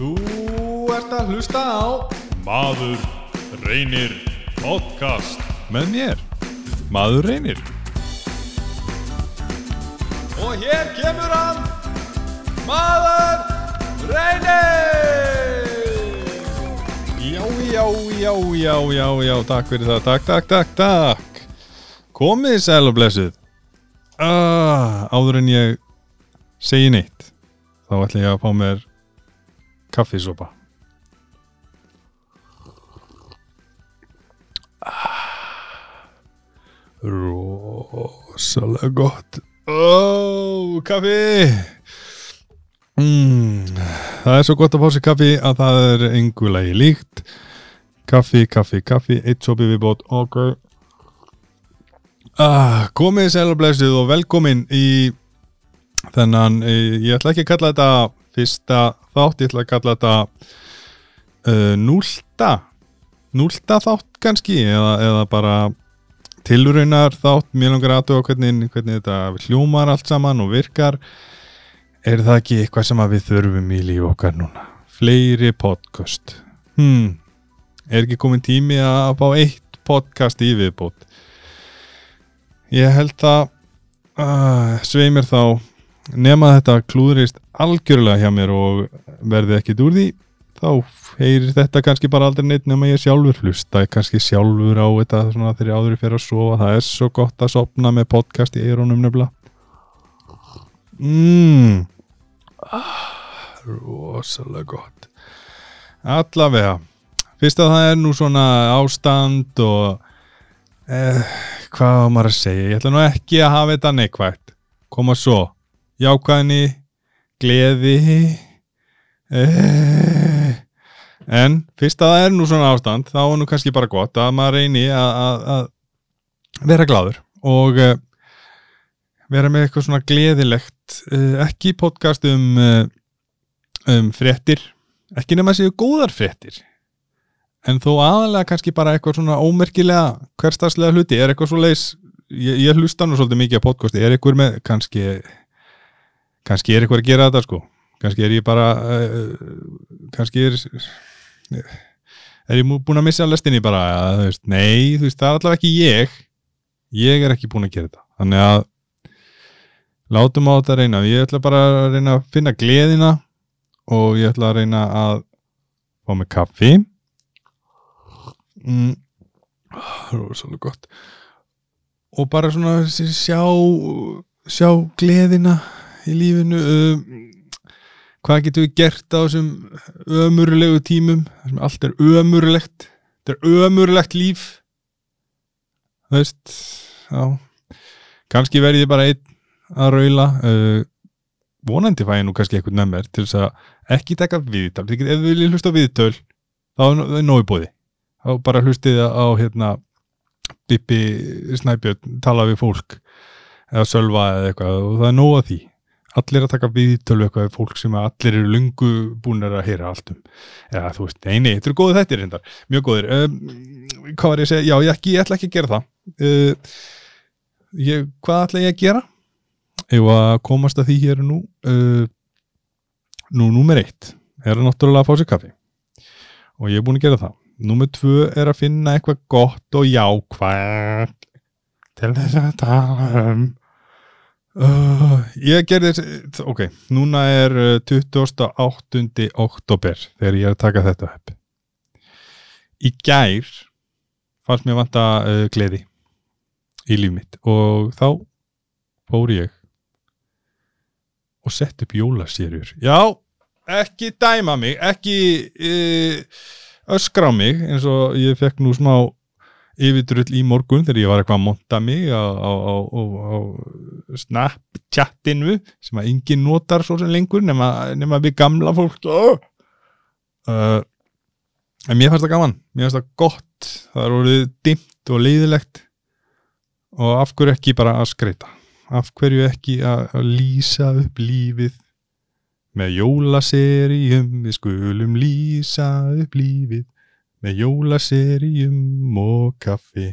Þú ert að hlusta á Maður reynir podcast með mér, maður reynir. Og hér kemur hann, maður reynir! Já, já, já, já, já, já, takk fyrir það, takk, takk, takk, takk. Komið sæl og blessuð. Ah, áður en ég segi neitt, þá ætla ég að fá mér kaffisopa. Rosalega gott. Ó, kaffi. Mm, Það er svo gott að fá sér kaffi að það er engu lagi líkt. Kaffi, kaffi, kaffi Eitt sopi við bót Ok. Ah, Komið sæl og blessið og velkomin í þennan eh, Ég ætla ekki að kalla þetta fyrsta þátt Ég ætla að kalla þetta uh, núlta. Núlta þátt kannski eða, eða bara tilraunar þátt, mér langar aðtöða hvernig, hvernig þetta hljómar allt saman og virkar. Er það ekki eitthvað sem við þurfum í líf okkar núna? Fleiri podcast. Hmm. er ekki komin tími að fá eitt podcast í viðbót? Ég held það uh, sveimir þá nema þetta klúðrist algjörlega hjá mér og verði ekkit úr því þá heyrir þetta kannski bara aldrei neitt nema ég sjálfur hlusta kannski sjálfur á þetta svona þegar áður fyrir að sofa. Það er svo gott að sopna með podcast í eironum nefnilega. Mmm rosalega gott. Allavega fyrst að það er nú svona ástand og eh, hvað var maður að segja? Ég ætla nú ekki að hafa þetta neikvægt koma svo jákvæðni gleði eh, en fyrst að það er nú svona ástand þá er nú kannski bara gott að maður reyni að vera gláður og uh, vera með eitthvað svona gleðilegt uh, ekki podcast um, uh, um fréttir ekki nema að séu góðar fréttir en þó aðalega kannski bara eitthvað svona ómerkilega hverstagslega hluti er eitthvað svo leis ég, ég hlusta nú svolítið mikið á podcasti er eitthvað með kannski kannski er eitthvað að gera þetta sko. Kannski er ég bara kannski er er ég búin að missa lestinni bara að, veist, nei, þú veist, það er allavega ekki ég. Ég er ekki búin að gera þetta. Þannig að látum á þetta að reyna, ég ætla bara að reyna að finna gleðina og ég ætla að reyna að fá mig kaffi. Mm. það er svolítið gott. Og bara svona sjá sjá gleðina í lífinu um hvað getum við gert á þessum ömurlegu tímum allt er ömurlegt þetta er ömurlegt líf þú veist já. kannski verði ég bara einn að raula uh, vonandi fæ ég nú kannski eitthvað nefnir til þess að ekki taka viðtal ef við viljum hlusta á viðtöl þá er nógu bóði þá bara hlustið á hérna Bibi Snæbjörn tala við fólk eða sölva eða eitthvað og það er nógu að því allir að taka viðtölu eitthvað fólk sem allir eru lungu búin að heyra allt um. Eða þú veist, eini, þetta eru góðu þettir reyndar, mjög góðir. Um, hvað var ég að segja, já, ég, ekki, ég ætla ekki að gera það. Uh, ég, hvað ætla ég að gera? Ef að komast að því hér nú uh, nú, númer eitt er að náttúrulega að fá sér kaffi. Og ég er búin að gera það. Númer tvö er að finna eitthvað gott og jákvæð til þess að tala um Uh, ég gerði ok, núna er 28. oktober þegar ég er að taka þetta upp í gær fannst mér vanta uh, gleði í líf mitt og þá fór ég og sett upp jólasýrjur já, ekki dæma mig ekki uh, öskra mig eins og ég fekk nú smá yfirdrull í morgun þegar ég var eitthvað að monta mig á, á, á, á Snapchatinu sem að enginn notar svo sem lengur nema, nema við gamla fólk. Uh, en mér fannst það gaman. Mér fannst það gott, það er orðið dimt og leiðilegt. Og af hverju ekki bara að skreita af hverju ekki að, að lýsa upp lífið með jólaseríum? Við skulum lýsa upp lífið með jólaseríum og kaffi.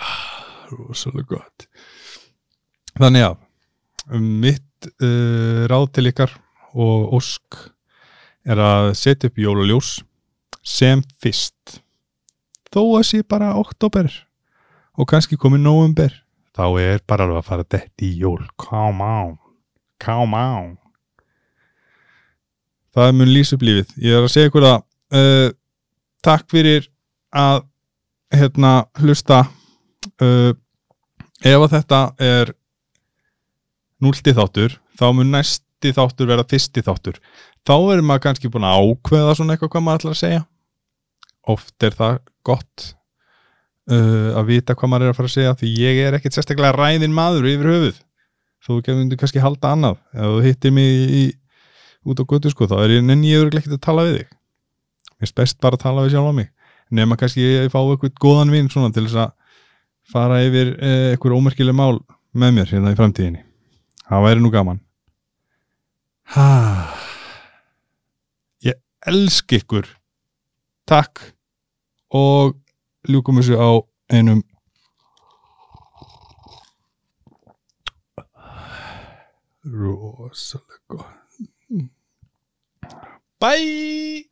Ah, rosalega gott. Þannig að mitt uh, ráð til ykkar og Ósk er að setja upp jólaljós sem fyrst. Þó að sé bara oktober og kannski komið november þá er bara alveg að fara dett í jól. Come on, come on það mun lýsa upp lífið. Ég er að segja ykkur það uh, takk fyrir að hérna hlusta. Uh, ef að þetta er núlti þáttur þá mun næsti þáttur vera fyrsti þáttur. Þá er maður kannski búin að ákveða svona eitthvað hvað maður ætlar að segja. Oft er það gott uh, að vita hvað maður er að fara að segja því ég er ekkert sérstaklega ræðin maður yfir höfuð. Þú myndir kannski halda annað. Ef þú hittir mig í, út á götu sko. Þá er ég nenni ég ekki að tala við þig. Mér er best bara að tala við sjálf á mig. Nema kannski ég fá eitthvað góðan vinn svona til þess að fara yfir eh, eitthvað ómerkileg mál með mér hérna í framtíðinni. Það væri nú gaman. Ha. ég elsk ykkur. Takk. Og ljúkum þessu á einum rosalega gott bye